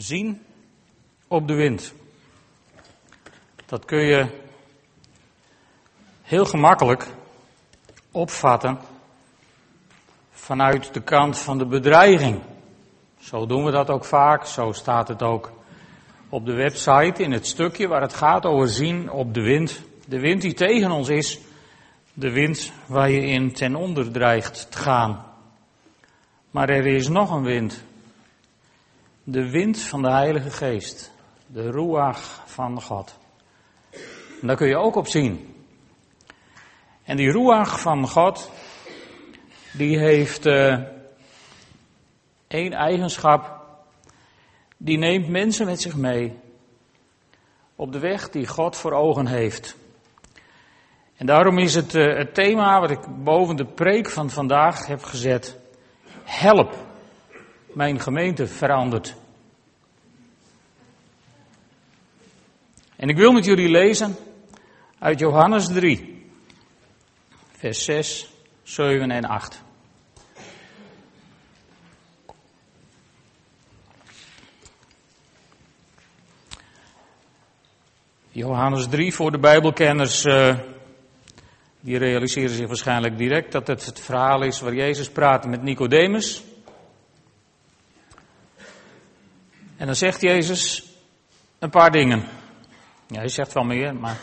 Zien op de wind. Dat kun je heel gemakkelijk opvatten vanuit de kant van de bedreiging. Zo doen we dat ook vaak, zo staat het ook op de website in het stukje waar het gaat over zien op de wind. De wind die tegen ons is, de wind waar je in ten onder dreigt te gaan. Maar er is nog een wind. De wind van de Heilige Geest. De ruach van God. Daar kun je ook op zien. En die ruach van God, die heeft uh, één eigenschap. Die neemt mensen met zich mee op de weg die God voor ogen heeft. En daarom is het, uh, het thema wat ik boven de preek van vandaag heb gezet. Help, mijn gemeente verandert. En ik wil met jullie lezen uit Johannes 3, vers 6, 7 en 8. Johannes 3 voor de Bijbelkenners, uh, die realiseren zich waarschijnlijk direct dat het het verhaal is waar Jezus praat met Nicodemus. En dan zegt Jezus een paar dingen. Ja, hij zegt wel meer, maar.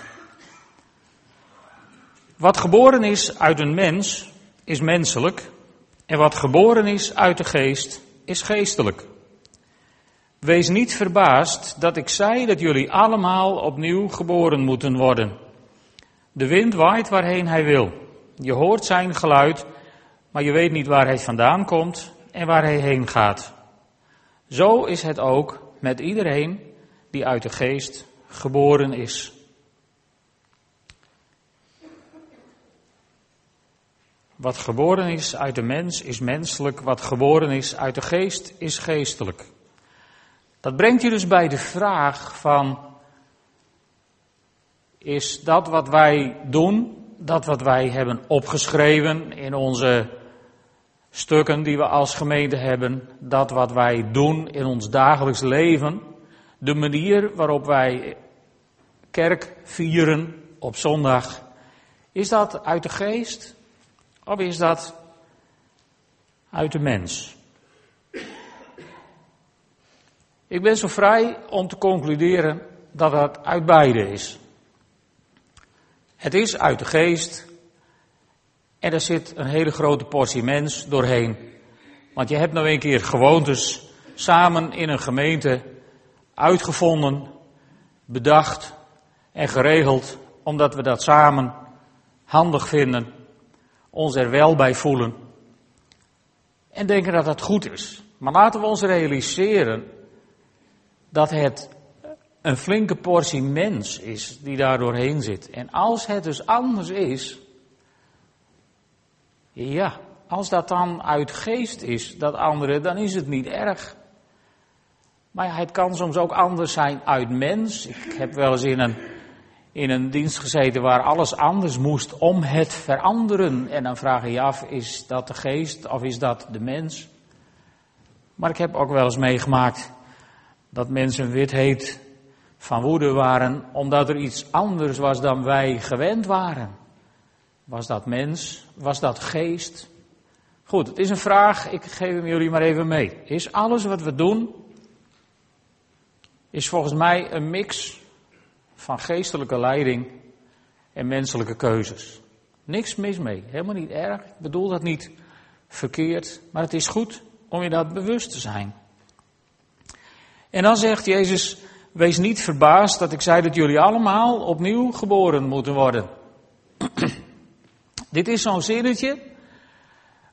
Wat geboren is uit een mens, is menselijk. En wat geboren is uit de geest, is geestelijk. Wees niet verbaasd dat ik zei dat jullie allemaal opnieuw geboren moeten worden. De wind waait waarheen hij wil. Je hoort zijn geluid, maar je weet niet waar hij vandaan komt en waar hij heen gaat. Zo is het ook met iedereen die uit de geest geboren is. Wat geboren is uit de mens is menselijk, wat geboren is uit de geest is geestelijk. Dat brengt je dus bij de vraag van, is dat wat wij doen, dat wat wij hebben opgeschreven in onze stukken die we als gemeente hebben, dat wat wij doen in ons dagelijks leven, de manier waarop wij kerk vieren op zondag, is dat uit de geest of is dat uit de mens? Ik ben zo vrij om te concluderen dat dat uit beide is. Het is uit de geest en er zit een hele grote portie mens doorheen. Want je hebt nou een keer gewoontes samen in een gemeente uitgevonden, bedacht en geregeld, omdat we dat samen handig vinden, ons er wel bij voelen en denken dat dat goed is. Maar laten we ons realiseren dat het een flinke portie mens is die daar doorheen zit. En als het dus anders is, ja, als dat dan uit geest is, dat andere, dan is het niet erg. Maar het kan soms ook anders zijn uit mens. Ik heb wel eens in een, in een dienst gezeten waar alles anders moest om het veranderen. En dan vraag je je af, is dat de geest of is dat de mens? Maar ik heb ook wel eens meegemaakt dat mensen wit heet van woede waren omdat er iets anders was dan wij gewend waren. Was dat mens? Was dat geest? Goed, het is een vraag, ik geef hem jullie maar even mee. Is alles wat we doen, is volgens mij een mix van geestelijke leiding en menselijke keuzes. Niks mis mee, helemaal niet erg. Ik bedoel dat niet verkeerd, maar het is goed om je dat bewust te zijn. En dan zegt Jezus, wees niet verbaasd dat ik zei dat jullie allemaal opnieuw geboren moeten worden. Dit is zo'n zinnetje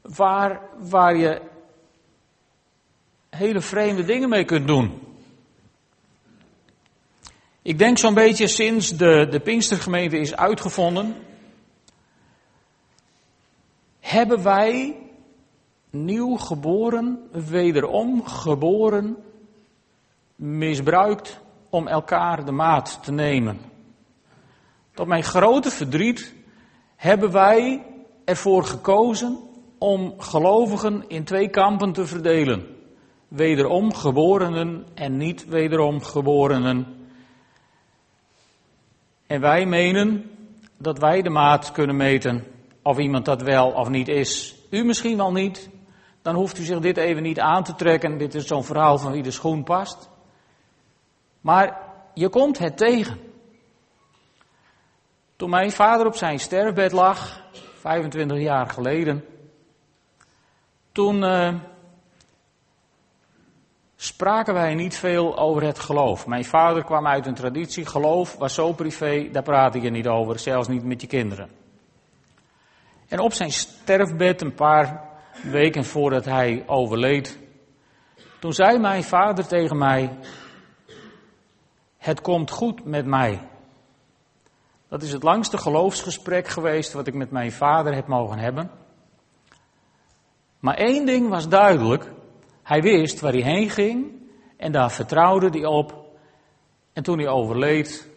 waar, waar je hele vreemde dingen mee kunt doen. Ik denk zo'n beetje sinds de, de Pinkstergemeente is uitgevonden, hebben wij nieuw geboren, wederom geboren, misbruikt om elkaar de maat te nemen. Tot mijn grote verdriet hebben wij ervoor gekozen om gelovigen in twee kampen te verdelen. wederom geborenen en niet wederom geborenen. En wij menen dat wij de maat kunnen meten of iemand dat wel of niet is. U misschien wel niet, dan hoeft u zich dit even niet aan te trekken. Dit is zo'n verhaal van wie de schoen past. Maar je komt het tegen. Toen mijn vader op zijn sterfbed lag, 25 jaar geleden, toen uh, spraken wij niet veel over het geloof. Mijn vader kwam uit een traditie, geloof was zo privé, daar praat je niet over, zelfs niet met je kinderen. En op zijn sterfbed, een paar weken voordat hij overleed, toen zei mijn vader tegen mij, het komt goed met mij. Dat is het langste geloofsgesprek geweest wat ik met mijn vader heb mogen hebben. Maar één ding was duidelijk. Hij wist waar hij heen ging en daar vertrouwde hij op. En toen hij overleed,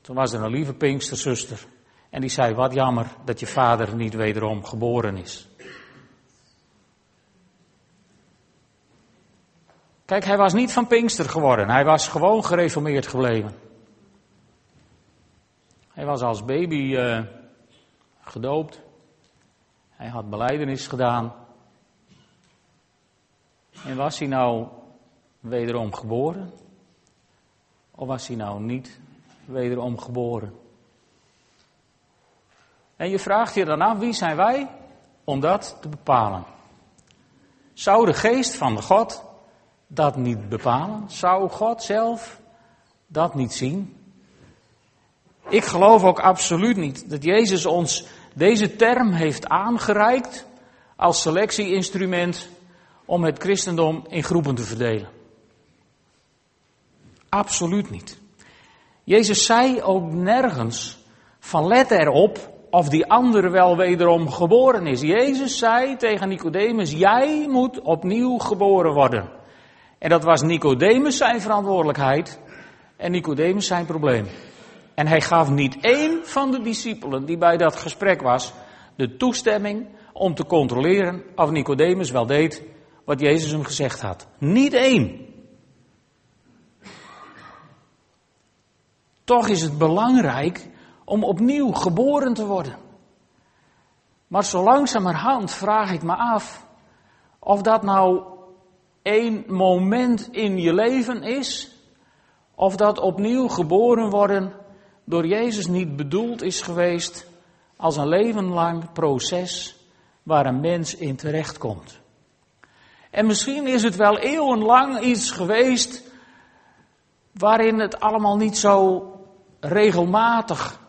toen was er een lieve Pinksterzuster. En die zei, wat jammer dat je vader niet wederom geboren is. Kijk, hij was niet van Pinkster geworden. Hij was gewoon gereformeerd gebleven. Hij was als baby uh, gedoopt. Hij had beleidenis gedaan. En was hij nou wederom geboren? Of was hij nou niet wederom geboren? En je vraagt je dan af, wie zijn wij om dat te bepalen? Zou de geest van God dat niet bepalen? Zou God zelf dat niet zien? Ik geloof ook absoluut niet dat Jezus ons deze term heeft aangereikt als selectieinstrument om het christendom in groepen te verdelen. Absoluut niet. Jezus zei ook nergens van let erop of die andere wel wederom geboren is. Jezus zei tegen Nicodemus, jij moet opnieuw geboren worden. En dat was Nicodemus zijn verantwoordelijkheid en Nicodemus zijn probleem. En hij gaf niet één van de discipelen die bij dat gesprek was de toestemming om te controleren of Nicodemus wel deed wat Jezus hem gezegd had. Niet één. Toch is het belangrijk om opnieuw geboren te worden. Maar zo langzamerhand vraag ik me af of dat nou één moment in je leven is, of dat opnieuw geboren worden door Jezus niet bedoeld is geweest als een levenlang proces waar een mens in terechtkomt. En misschien is het wel eeuwenlang iets geweest waarin het allemaal niet zo regelmatig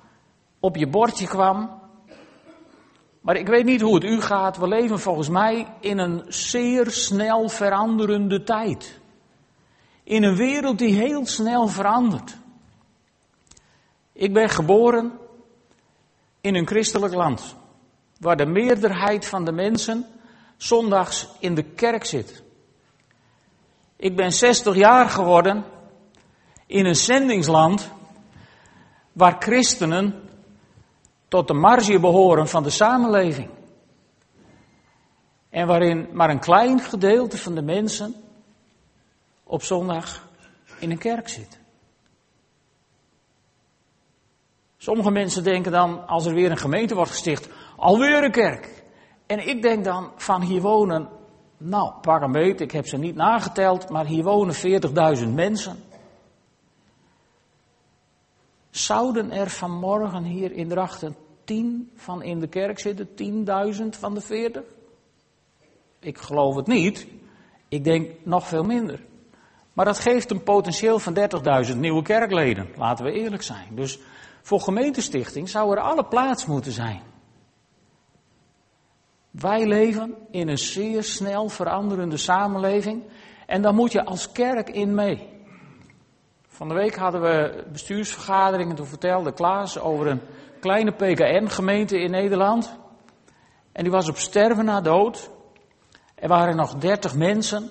op je bordje kwam. Maar ik weet niet hoe het u gaat. We leven volgens mij in een zeer snel veranderende tijd. In een wereld die heel snel verandert. Ik ben geboren in een christelijk land, waar de meerderheid van de mensen zondags in de kerk zit. Ik ben 60 jaar geworden in een zendingsland waar christenen tot de marge behoren van de samenleving. En waarin maar een klein gedeelte van de mensen op zondag in een kerk zit. Sommige mensen denken dan, als er weer een gemeente wordt gesticht, alweer een kerk. En ik denk dan, van hier wonen, nou, pak ik heb ze niet nageteld, maar hier wonen 40.000 mensen. Zouden er vanmorgen hier in Drachten 10 van in de kerk zitten, 10.000 van de 40? Ik geloof het niet. Ik denk nog veel minder. Maar dat geeft een potentieel van 30.000 nieuwe kerkleden, laten we eerlijk zijn. Dus voor gemeentestichting zou er alle plaats moeten zijn. Wij leven in een zeer snel veranderende samenleving en daar moet je als kerk in mee. Van de week hadden we bestuursvergadering en toen vertelde Klaas over een kleine PKN-gemeente in Nederland. En die was op sterven na dood. Er waren nog dertig mensen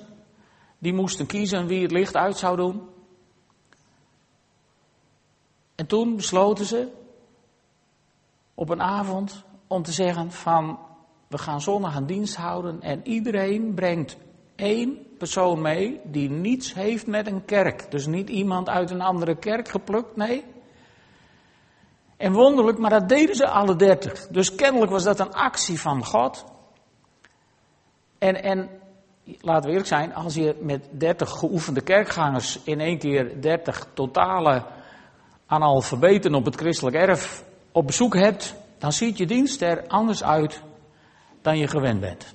die moesten kiezen wie het licht uit zou doen. En toen besloten ze op een avond om te zeggen van we gaan zondag een dienst houden en iedereen brengt één persoon mee die niets heeft met een kerk. Dus niet iemand uit een andere kerk geplukt, nee. En wonderlijk, maar dat deden ze alle dertig. Dus kennelijk was dat een actie van God. En, en laten we eerlijk zijn, als je met dertig geoefende kerkgangers in één keer dertig totale analfabeten op het christelijk erf op bezoek hebt, dan ziet je dienst er anders uit dan je gewend bent.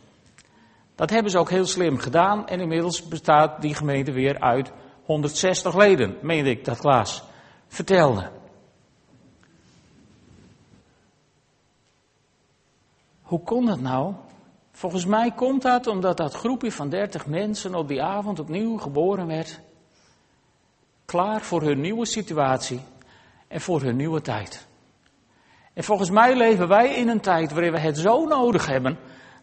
Dat hebben ze ook heel slim gedaan en inmiddels bestaat die gemeente weer uit 160 leden, meende ik dat Klaas vertelde. Hoe kon dat nou? Volgens mij komt dat omdat dat groepje van 30 mensen op die avond opnieuw geboren werd. Klaar voor hun nieuwe situatie en voor hun nieuwe tijd. En volgens mij leven wij in een tijd waarin we het zo nodig hebben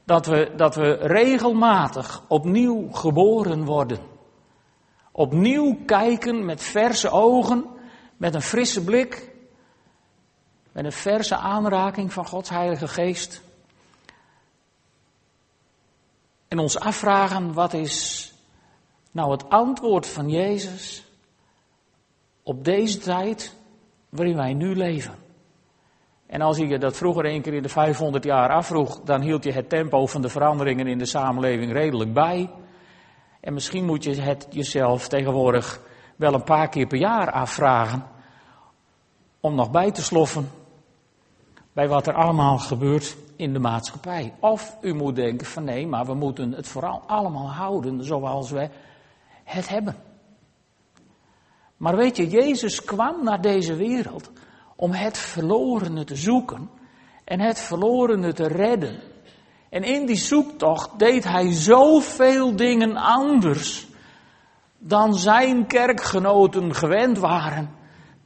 dat we, dat we regelmatig opnieuw geboren worden. Opnieuw kijken met verse ogen, met een frisse blik, met een verse aanraking van Gods Heilige Geest. En ons afvragen, wat is nou het antwoord van Jezus op deze tijd waarin wij nu leven? En als je dat vroeger een keer in de 500 jaar afvroeg, dan hield je het tempo van de veranderingen in de samenleving redelijk bij. En misschien moet je het jezelf tegenwoordig wel een paar keer per jaar afvragen om nog bij te sloffen bij wat er allemaal gebeurt in de maatschappij. Of u moet denken van nee, maar we moeten het vooral allemaal houden zoals we het hebben. Maar weet je, Jezus kwam naar deze wereld om het verlorene te zoeken en het verlorene te redden. En in die zoektocht deed hij zoveel dingen anders dan zijn kerkgenoten gewend waren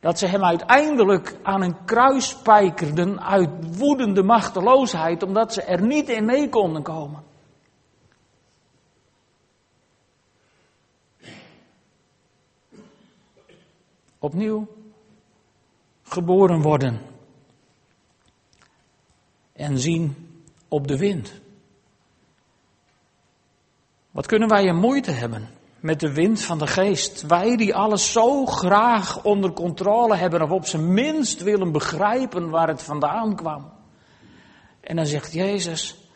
dat ze hem uiteindelijk aan een kruis spijkerden uit woedende machteloosheid, omdat ze er niet in mee konden komen. Opnieuw geboren worden en zien op de wind. Wat kunnen wij een moeite hebben met de wind van de geest. Wij die alles zo graag onder controle hebben of op zijn minst willen begrijpen waar het vandaan kwam. En dan zegt Jezus,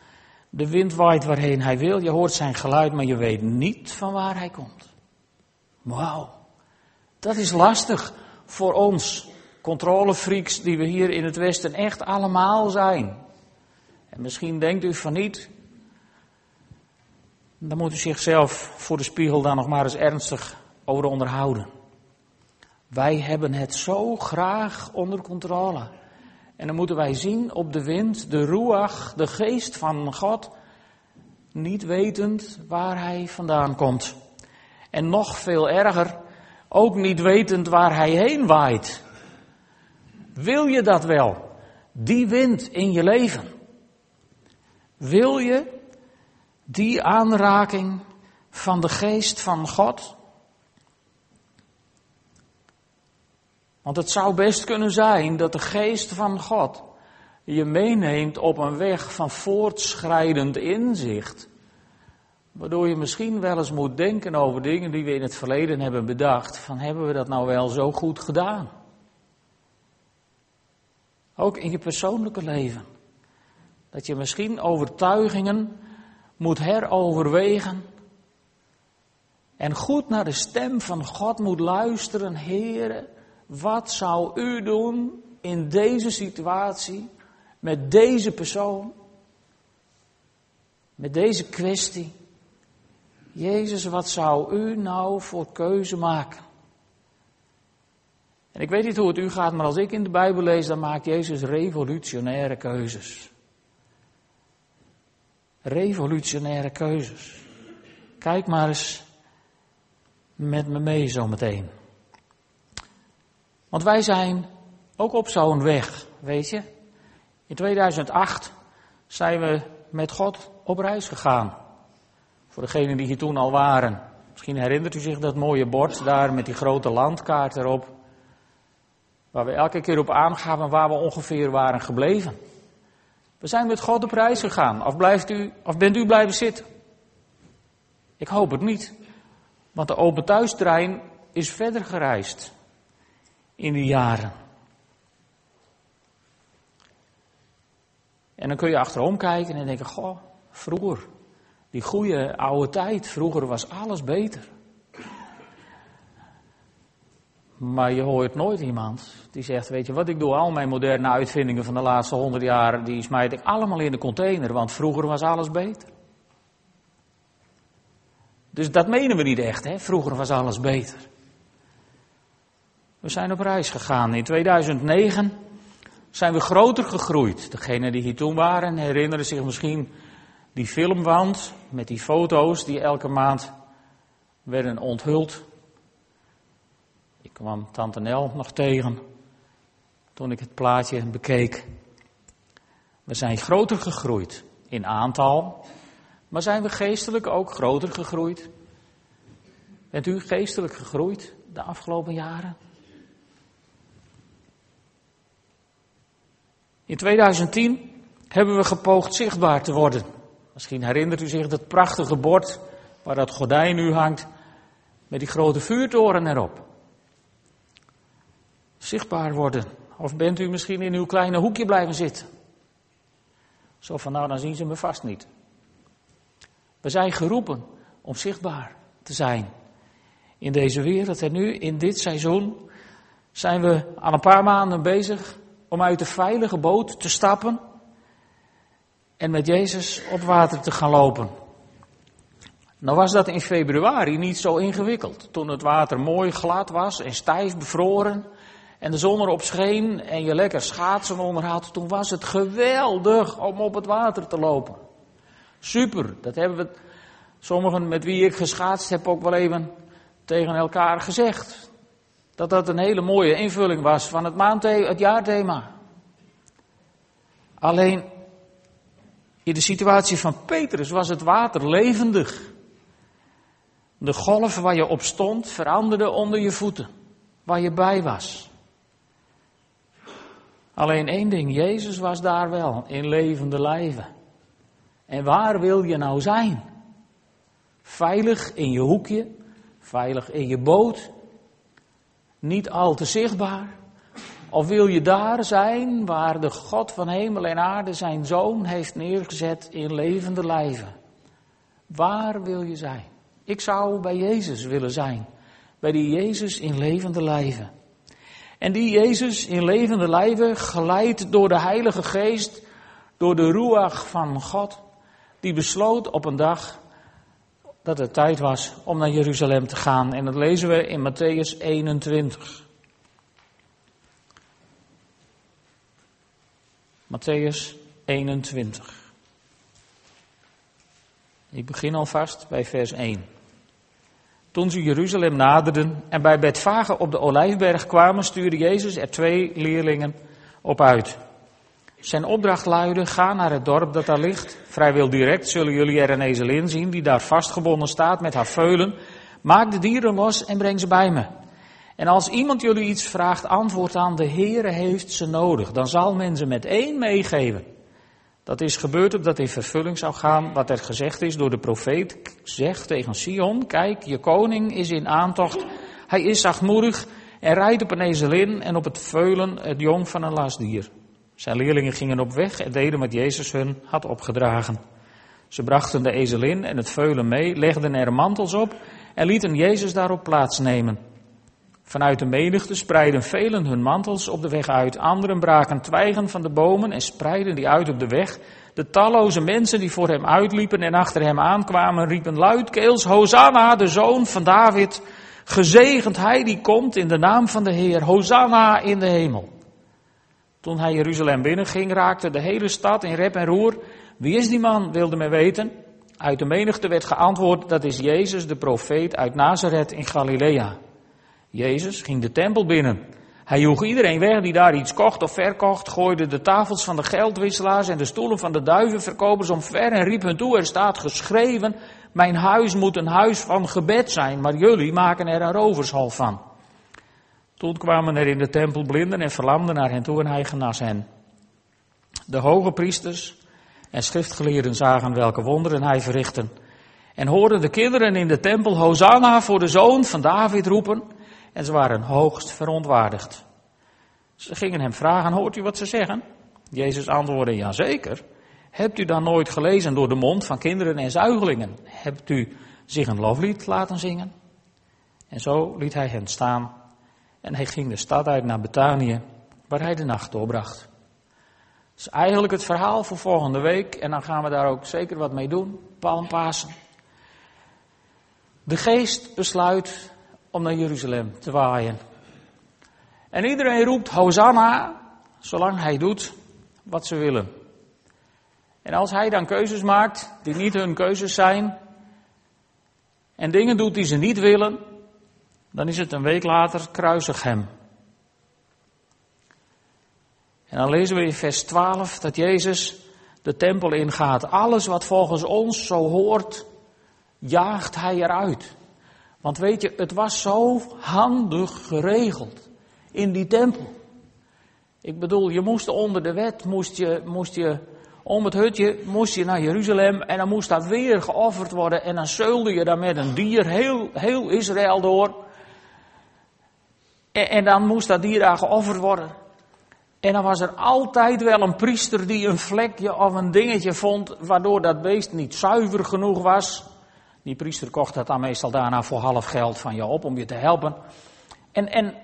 de wind waait waarheen hij wil, je hoort zijn geluid, maar je weet niet van waar hij komt. Wauw, dat is lastig voor ons, controlefreaks die we hier in het Westen echt allemaal zijn. En misschien denkt u van niet, dan moet u zichzelf voor de spiegel dan nog maar eens ernstig over onderhouden. Wij hebben het zo graag onder controle. En dan moeten wij zien op de wind, de ruach, de geest van God, niet wetend waar hij vandaan komt. En nog veel erger, ook niet wetend waar hij heen waait. Wil je dat wel? Die wind in je leven. Wil je die aanraking van de geest van God? Want het zou best kunnen zijn dat de geest van God je meeneemt op een weg van voortschrijdend inzicht. Waardoor je misschien wel eens moet denken over dingen die we in het verleden hebben bedacht. Van hebben we dat nou wel zo goed gedaan? Ook in je persoonlijke leven. Dat je misschien overtuigingen moet heroverwegen. En goed naar de stem van God moet luisteren. Heere, wat zou u doen in deze situatie, met deze persoon, met deze kwestie? Jezus, wat zou u nou voor keuze maken? En ik weet niet hoe het u gaat, maar als ik in de Bijbel lees, dan maakt Jezus revolutionaire keuzes revolutionaire keuzes. Kijk maar eens met me mee zometeen. Want wij zijn ook op zo'n weg, weet je. In 2008 zijn we met God op reis gegaan. Voor degenen die hier toen al waren. Misschien herinnert u zich dat mooie bord daar met die grote landkaart erop. Waar we elke keer op aangaven waar we ongeveer waren gebleven. We zijn met God op reis gegaan. Of, blijft u, of bent u blijven zitten? Ik hoop het niet. Want de open thuistrein is verder gereisd in die jaren. En dan kun je achterom kijken en denken, goh, vroeger, die goede oude tijd, vroeger was alles beter. Maar je hoort nooit iemand die zegt, weet je wat ik doe, al mijn moderne uitvindingen van de laatste honderd jaar, die smijt ik allemaal in de container, want vroeger was alles beter. Dus dat menen we niet echt, hè? vroeger was alles beter. We zijn op reis gegaan. In 2009 zijn we groter gegroeid. Degenen die hier toen waren herinneren zich misschien die filmwand met die foto's die elke maand werden onthuld. Ik kwam Tante Nel nog tegen toen ik het plaatje bekeek. We zijn groter gegroeid in aantal, maar zijn we geestelijk ook groter gegroeid? Bent u geestelijk gegroeid de afgelopen jaren? In 2010 hebben we gepoogd zichtbaar te worden. Misschien herinnert u zich dat prachtige bord waar dat gordijn nu hangt met die grote vuurtoren erop. Zichtbaar worden. Of bent u misschien in uw kleine hoekje blijven zitten? Zo van nou, dan zien ze me vast niet. We zijn geroepen om zichtbaar te zijn in deze wereld. En nu, in dit seizoen, zijn we al een paar maanden bezig om uit de veilige boot te stappen en met Jezus op water te gaan lopen. Nou was dat in februari niet zo ingewikkeld. Toen het water mooi glad was en stijf bevroren en de zon erop scheen en je lekker schaatsen onder toen was het geweldig om op het water te lopen. Super, dat hebben we sommigen met wie ik geschaatst heb ook wel even tegen elkaar gezegd. Dat dat een hele mooie invulling was van het, maandthema, het jaarthema. Alleen in de situatie van Petrus was het water levendig. De golf waar je op stond veranderde onder je voeten, waar je bij was. Alleen één ding, Jezus was daar wel in levende lijven. En waar wil je nou zijn? Veilig in je hoekje, veilig in je boot, niet al te zichtbaar. Of wil je daar zijn waar de God van hemel en aarde zijn zoon heeft neergezet in levende lijven? Waar wil je zijn? Ik zou bij Jezus willen zijn. Bij die Jezus in levende lijven. En die Jezus in levende lijven, geleid door de Heilige Geest, door de Ruach van God, die besloot op een dag dat het tijd was om naar Jeruzalem te gaan. En dat lezen we in Matthäus 21. Matthäus 21. Ik begin alvast bij vers 1. Toen ze Jeruzalem naderden en bij Betfage op de Olijfberg kwamen, stuurde Jezus er twee leerlingen op uit. Zijn opdracht luidde, ga naar het dorp dat daar ligt. Vrijwel direct zullen jullie er een ezelin zien die daar vastgebonden staat met haar veulen. Maak de dieren los en breng ze bij me. En als iemand jullie iets vraagt, antwoord aan, de Heere heeft ze nodig. Dan zal men ze met één meegeven. Dat is gebeurd opdat in vervulling zou gaan wat er gezegd is door de profeet. Zegt tegen Sion, kijk, je koning is in aantocht. Hij is zachtmoedig en rijdt op een ezelin en op het veulen het jong van een lastdier. Zijn leerlingen gingen op weg en deden wat Jezus hun had opgedragen. Ze brachten de ezelin en het veulen mee, legden er mantels op en lieten Jezus daarop plaatsnemen. Vanuit de menigte spreidden velen hun mantels op de weg uit. Anderen braken twijgen van de bomen en spreidden die uit op de weg. De talloze mensen die voor hem uitliepen en achter hem aankwamen, riepen luidkeels, Hosanna, de zoon van David. Gezegend hij die komt in de naam van de Heer. Hosanna in de hemel. Toen hij Jeruzalem binnenging, raakte de hele stad in rep en roer. Wie is die man, wilde men weten. Uit de menigte werd geantwoord, dat is Jezus, de profeet uit Nazareth in Galilea. Jezus ging de tempel binnen. Hij joeg iedereen weg die daar iets kocht of verkocht, gooide de tafels van de geldwisselaars en de stoelen van de duivenverkopers omver en riep hun toe, er staat geschreven, mijn huis moet een huis van gebed zijn, maar jullie maken er een rovershal van. Toen kwamen er in de tempel blinden en verlamden naar hen toe en hij genas hen. De hoge priesters en schriftgeleerden zagen welke wonderen hij verrichtte en hoorden de kinderen in de tempel Hosanna voor de zoon van David roepen en ze waren hoogst verontwaardigd. Ze gingen hem vragen, hoort u wat ze zeggen? Jezus antwoordde, jazeker. Hebt u dan nooit gelezen door de mond van kinderen en zuigelingen? Hebt u zich een loflied laten zingen? En zo liet hij hen staan en hij ging de stad uit naar Betanië, waar hij de nacht doorbracht. Dat is eigenlijk het verhaal voor volgende week en dan gaan we daar ook zeker wat mee doen, Palmpasen. De geest besluit om naar Jeruzalem te waaien. En iedereen roept Hosanna, zolang hij doet wat ze willen. En als hij dan keuzes maakt die niet hun keuzes zijn, en dingen doet die ze niet willen, dan is het een week later kruisig hem. En dan lezen we in vers 12 dat Jezus de tempel ingaat. Alles wat volgens ons zo hoort, jaagt hij eruit. Want weet je, het was zo handig geregeld in die tempel. Ik bedoel, je moest onder de wet, moest je, moest je om het hutje, moest je naar Jeruzalem en dan moest dat weer geofferd worden en dan zeulde je daar met een dier heel, heel Israël door. En, en dan moest dat dier daar geofferd worden. En dan was er altijd wel een priester die een vlekje of een dingetje vond, waardoor dat beest niet zuiver genoeg was. Die priester kocht dat dan meestal daarna voor half geld van je op om je te helpen. En, en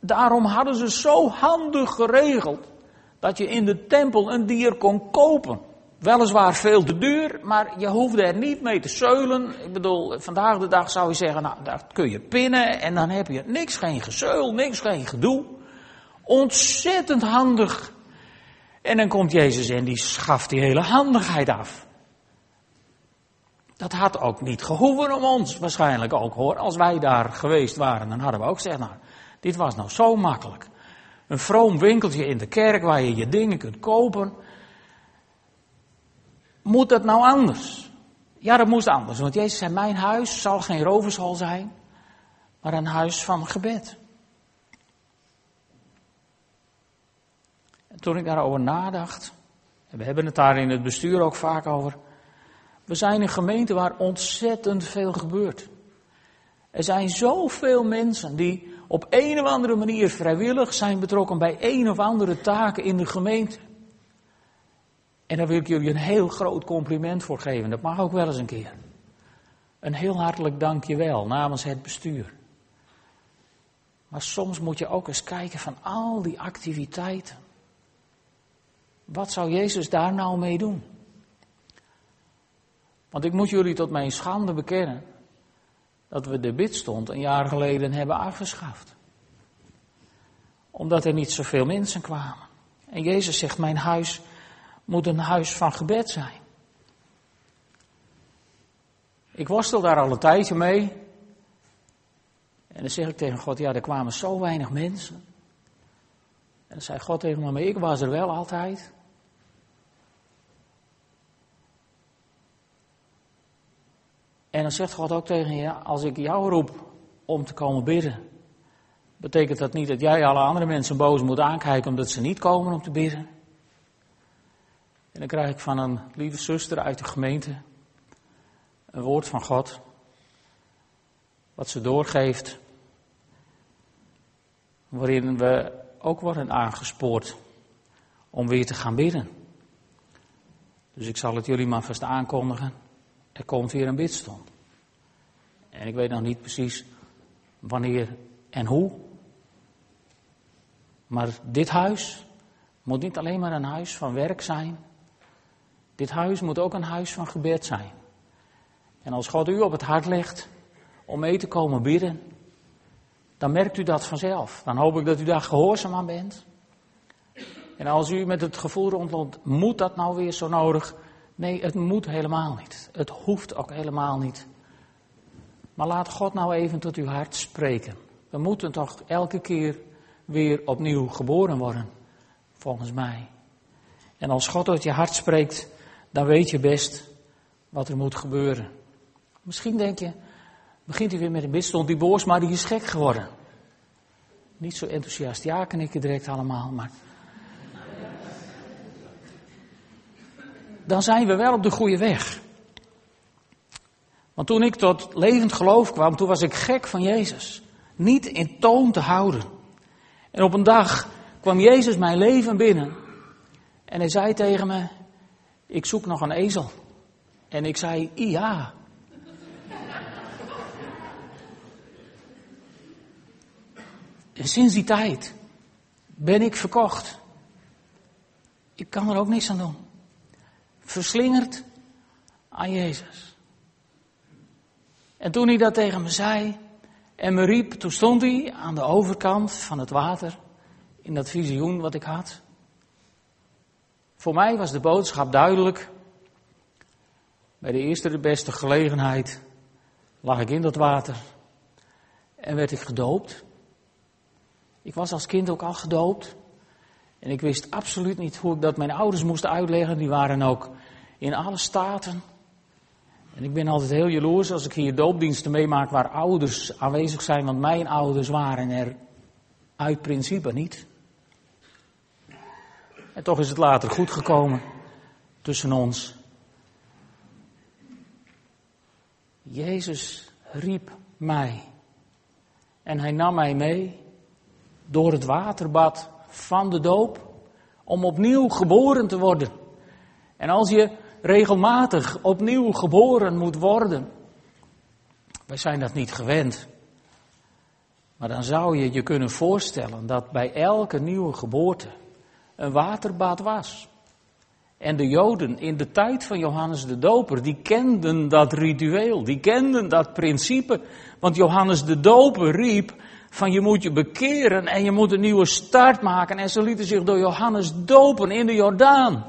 daarom hadden ze zo handig geregeld dat je in de tempel een dier kon kopen. Weliswaar veel te duur, maar je hoefde er niet mee te zeulen. Ik bedoel, vandaag de dag zou je zeggen, nou, daar kun je pinnen en dan heb je niks, geen gezeul, niks, geen gedoe. Ontzettend handig. En dan komt Jezus en die schaft die hele handigheid af. Dat had ook niet gehoeven om ons, waarschijnlijk ook hoor. Als wij daar geweest waren, dan hadden we ook gezegd, nou, dit was nou zo makkelijk. Een vroom winkeltje in de kerk waar je je dingen kunt kopen. Moet dat nou anders? Ja, dat moest anders. Want Jezus zei, mijn huis zal geen rovershal zijn, maar een huis van gebed. En toen ik daarover nadacht, en we hebben het daar in het bestuur ook vaak over, we zijn een gemeente waar ontzettend veel gebeurt. Er zijn zoveel mensen die op een of andere manier vrijwillig zijn betrokken bij een of andere taken in de gemeente. En daar wil ik jullie een heel groot compliment voor geven. Dat mag ook wel eens een keer. Een heel hartelijk dankjewel namens het bestuur. Maar soms moet je ook eens kijken van al die activiteiten. Wat zou Jezus daar nou mee doen? Want ik moet jullie tot mijn schande bekennen dat we de bidstond een jaar geleden hebben afgeschaft. Omdat er niet zoveel mensen kwamen. En Jezus zegt, mijn huis moet een huis van gebed zijn. Ik worstel daar al een tijdje mee. En dan zeg ik tegen God, ja, er kwamen zo weinig mensen. En dan zei God tegen me, maar ik was er wel altijd. En dan zegt God ook tegen je, als ik jou roep om te komen bidden, betekent dat niet dat jij alle andere mensen boos moet aankijken omdat ze niet komen om te bidden. En dan krijg ik van een lieve zuster uit de gemeente een woord van God, wat ze doorgeeft, waarin we ook worden aangespoord om weer te gaan bidden. Dus ik zal het jullie maar vast aankondigen. Er komt weer een bidstond. En ik weet nog niet precies wanneer en hoe. Maar dit huis moet niet alleen maar een huis van werk zijn. Dit huis moet ook een huis van gebed zijn. En als God u op het hart legt om mee te komen bidden, dan merkt u dat vanzelf. Dan hoop ik dat u daar gehoorzaam aan bent. En als u met het gevoel rondloopt, moet dat nou weer zo nodig? Nee, het moet helemaal niet. Het hoeft ook helemaal niet. Maar laat God nou even tot uw hart spreken. We moeten toch elke keer weer opnieuw geboren worden, volgens mij. En als God tot je hart spreekt, dan weet je best wat er moet gebeuren. Misschien denk je, begint u weer met een bidstond, die boos, maar die is gek geworden. Niet zo enthousiast, ja, ik direct allemaal, maar dan zijn we wel op de goede weg. Want toen ik tot levend geloof kwam, toen was ik gek van Jezus. Niet in toon te houden. En op een dag kwam Jezus mijn leven binnen. En hij zei tegen me, ik zoek nog een ezel. En ik zei, ja. En sinds die tijd ben ik verkocht. Ik kan er ook niks aan doen. Verslingerd aan Jezus. En toen hij dat tegen me zei en me riep, toen stond hij aan de overkant van het water in dat visioen wat ik had. Voor mij was de boodschap duidelijk. Bij de eerste de beste gelegenheid lag ik in dat water en werd ik gedoopt. Ik was als kind ook al gedoopt. En ik wist absoluut niet hoe ik dat mijn ouders moesten uitleggen. Die waren ook in alle staten. En ik ben altijd heel jaloers als ik hier doopdiensten meemaak waar ouders aanwezig zijn, want mijn ouders waren er uit principe niet. En toch is het later goed gekomen tussen ons. Jezus riep mij en hij nam mij mee door het waterbad van de doop om opnieuw geboren te worden. En als je regelmatig opnieuw geboren moet worden, wij zijn dat niet gewend. Maar dan zou je je kunnen voorstellen dat bij elke nieuwe geboorte een waterbad was. En de Joden in de tijd van Johannes de Doper, die kenden dat ritueel, die kenden dat principe. Want Johannes de Doper riep van je moet je bekeren en je moet een nieuwe start maken. En ze lieten zich door Johannes dopen in de Jordaan.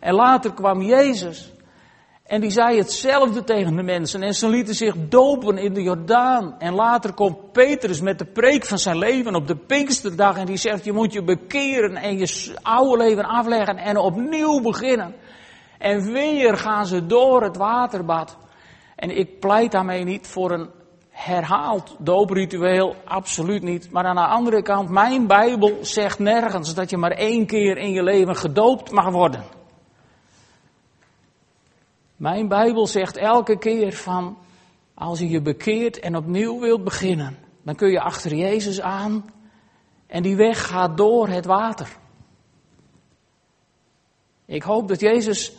En later kwam Jezus. En die zei hetzelfde tegen de mensen. En ze lieten zich dopen in de Jordaan. En later komt Petrus met de preek van zijn leven op de Pinksterdag. En die zegt, je moet je bekeren en je oude leven afleggen en opnieuw beginnen. En weer gaan ze door het waterbad. En ik pleit daarmee niet voor een herhaald doopritueel, absoluut niet. Maar aan de andere kant, mijn Bijbel zegt nergens dat je maar één keer in je leven gedoopt mag worden. Mijn Bijbel zegt elke keer van, als je je bekeert en opnieuw wilt beginnen, dan kun je achter Jezus aan en die weg gaat door het water. Ik hoop dat Jezus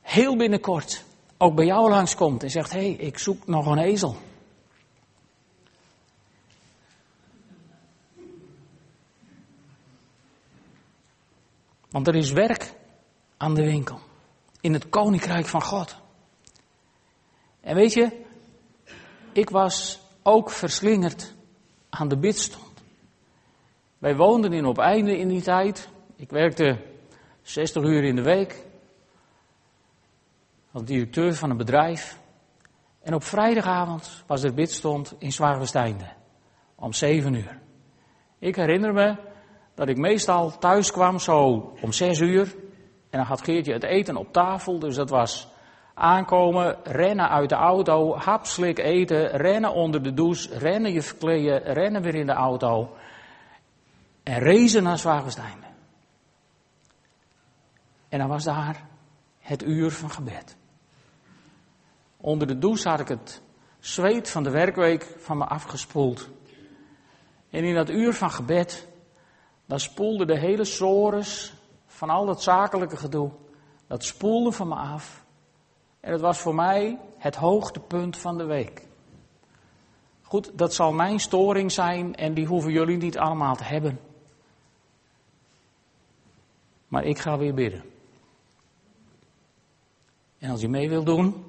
heel binnenkort ook bij jou langskomt en zegt, hé, hey, ik zoek nog een ezel. Want er is werk aan de winkel. In het koninkrijk van God. En weet je, ik was ook verslingerd aan de bidstond. Wij woonden in op einde in die tijd. Ik werkte 60 uur in de week. Als directeur van een bedrijf. En op vrijdagavond was er bidstond in Zwaagwesteinde. Om 7 uur. Ik herinner me dat ik meestal thuis kwam zo om zes uur. En dan had Geertje het eten op tafel. Dus dat was aankomen, rennen uit de auto, hapslik eten, rennen onder de douche, rennen je verkleden, rennen weer in de auto. En reizen naar Zwagenstein. En dan was daar het uur van gebed. Onder de douche had ik het zweet van de werkweek van me afgespoeld. En in dat uur van gebed dan spoelde de hele sores van al dat zakelijke gedoe, dat spoelde van me af. En het was voor mij het hoogtepunt van de week. Goed, dat zal mijn storing zijn en die hoeven jullie niet allemaal te hebben. Maar ik ga weer bidden. En als je mee wilt doen,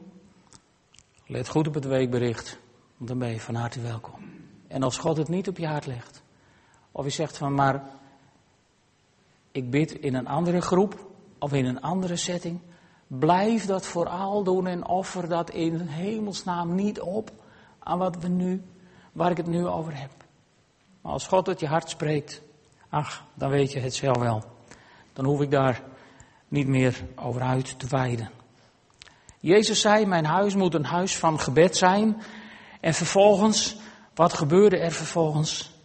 let goed op het weekbericht, want dan ben je van harte welkom. En als God het niet op je hart legt, of je zegt van maar ik bid in een andere groep of in een andere setting. Blijf dat vooral doen en offer dat in hemelsnaam niet op aan wat we nu, waar ik het nu over heb. Maar als God het je hart spreekt, ach, dan weet je het zelf wel. Dan hoef ik daar niet meer over uit te wijden. Jezus zei, mijn huis moet een huis van gebed zijn. En vervolgens, wat gebeurde er vervolgens?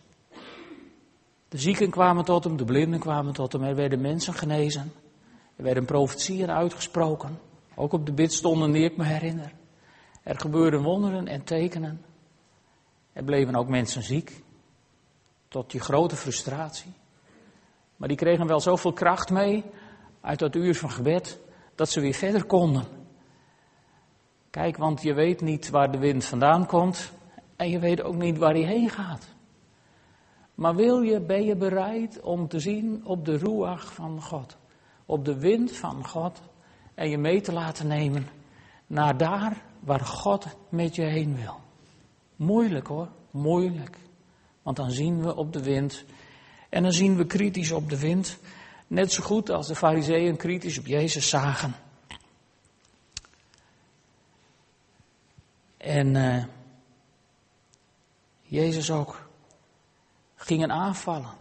De zieken kwamen tot hem, de blinden kwamen tot hem, er werden mensen genezen. Er werden profetieën uitgesproken, ook op de bidstonden die ik me herinner. Er gebeurden wonderen en tekenen. Er bleven ook mensen ziek. Tot je grote frustratie. Maar die kregen wel zoveel kracht mee uit dat uur van gebed dat ze weer verder konden. Kijk, want je weet niet waar de wind vandaan komt en je weet ook niet waar hij heen gaat. Maar wil je, ben je bereid om te zien op de roeach van God, op de wind van God en je mee te laten nemen naar daar waar God met je heen wil? Moeilijk hoor, moeilijk. Want dan zien we op de wind en dan zien we kritisch op de wind, net zo goed als de fariseeën kritisch op Jezus zagen. En uh, Jezus ook gingen aanvallen.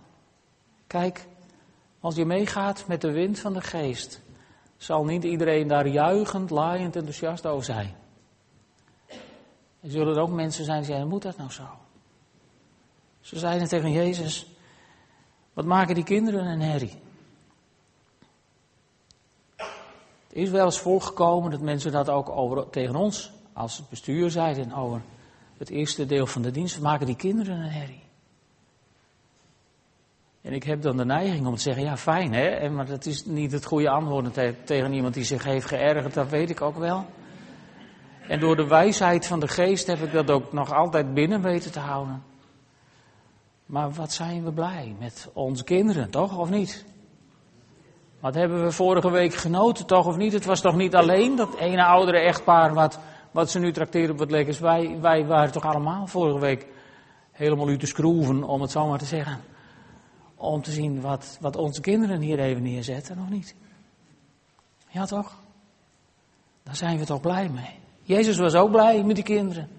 Kijk, als je meegaat met de wind van de geest, zal niet iedereen daar juichend, laaiend, enthousiast over zijn. Er zullen ook mensen zijn die zeggen, moet dat nou zo? Ze zeiden tegen Jezus, wat maken die kinderen een herrie? Het is wel eens voorgekomen dat mensen dat ook over, tegen ons als bestuur zeiden over het eerste deel van de dienst. Wat maken die kinderen een herrie? En ik heb dan de neiging om te zeggen, ja fijn hè, en, maar dat is niet het goede antwoord tegen iemand die zich heeft geërgerd, dat weet ik ook wel. En door de wijsheid van de geest heb ik dat ook nog altijd binnen weten te houden. Maar wat zijn we blij met onze kinderen, toch of niet? Wat hebben we vorige week genoten, toch of niet? Het was toch niet alleen dat ene oudere echtpaar wat, wat ze nu trakteren op wat lekkers. Wij, wij waren toch allemaal vorige week helemaal u te schroeven, om het zo maar te zeggen. Om te zien wat, wat onze kinderen hier even neerzetten, of niet? Ja toch? Daar zijn we toch blij mee. Jezus was ook blij met die kinderen.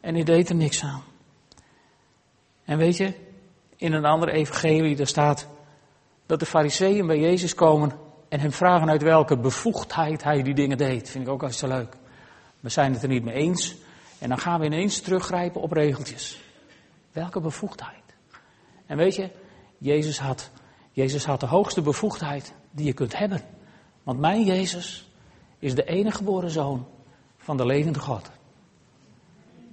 En hij deed er niks aan. En weet je, in een ander evangelie, daar staat dat de fariseeën bij Jezus komen en hem vragen uit welke bevoegdheid hij die dingen deed. Vind ik ook hartstikke leuk. We zijn het er niet mee eens. En dan gaan we ineens teruggrijpen op regeltjes. Welke bevoegdheid? En weet je, Jezus had, Jezus had de hoogste bevoegdheid die je kunt hebben. Want mijn Jezus is de enige geboren zoon van de levende God.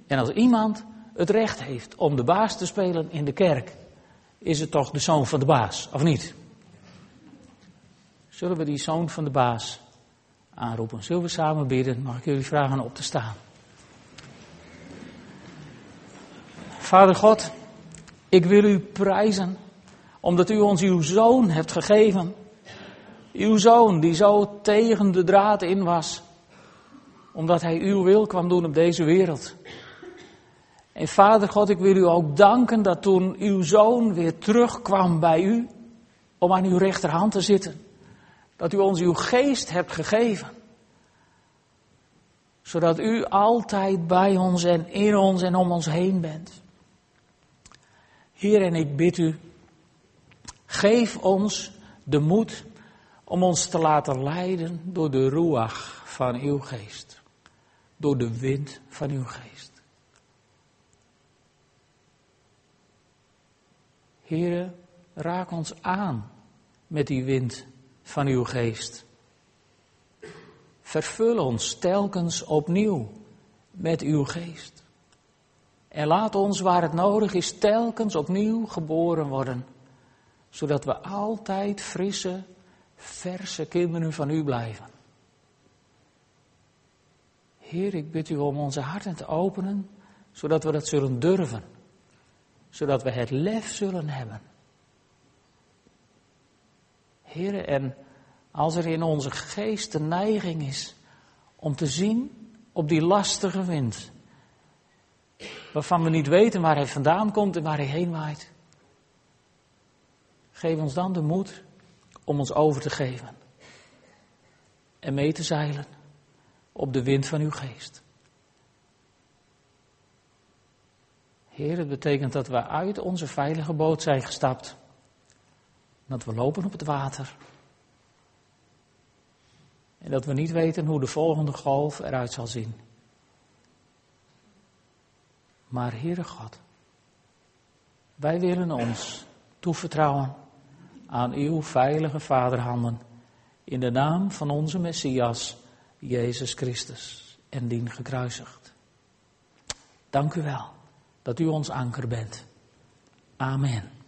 En als iemand het recht heeft om de baas te spelen in de kerk, is het toch de zoon van de baas, of niet? Zullen we die zoon van de baas aanroepen? Zullen we samen bidden? Mag ik jullie vragen op te staan? Vader God, ik wil u prijzen omdat u ons uw zoon hebt gegeven. Uw zoon die zo tegen de draad in was. Omdat hij uw wil kwam doen op deze wereld. En Vader God, ik wil u ook danken dat toen uw zoon weer terugkwam bij u, om aan uw rechterhand te zitten, dat u ons uw geest hebt gegeven. Zodat u altijd bij ons en in ons en om ons heen bent. Heer, en ik bid u, geef ons de moed om ons te laten leiden door de ruach van uw geest. Door de wind van uw geest. Heren, raak ons aan met die wind van uw geest. Vervul ons telkens opnieuw met uw geest. En laat ons waar het nodig is telkens opnieuw geboren worden, zodat we altijd frisse, verse kinderen van u blijven. Heer, ik bid u om onze harten te openen, zodat we dat zullen durven zodat we het lef zullen hebben. Heren, en als er in onze geest de neiging is om te zien op die lastige wind, waarvan we niet weten waar hij vandaan komt en waar hij heen waait, geef ons dan de moed om ons over te geven en mee te zeilen op de wind van uw geest. Heer, het betekent dat we uit onze veilige boot zijn gestapt. Dat we lopen op het water. En dat we niet weten hoe de volgende golf eruit zal zien. Maar Heere God, wij willen ons toevertrouwen aan uw veilige vaderhanden. In de naam van onze Messias, Jezus Christus. en dien gekruisigd. Dank u wel dat u ons anker bent. Amen.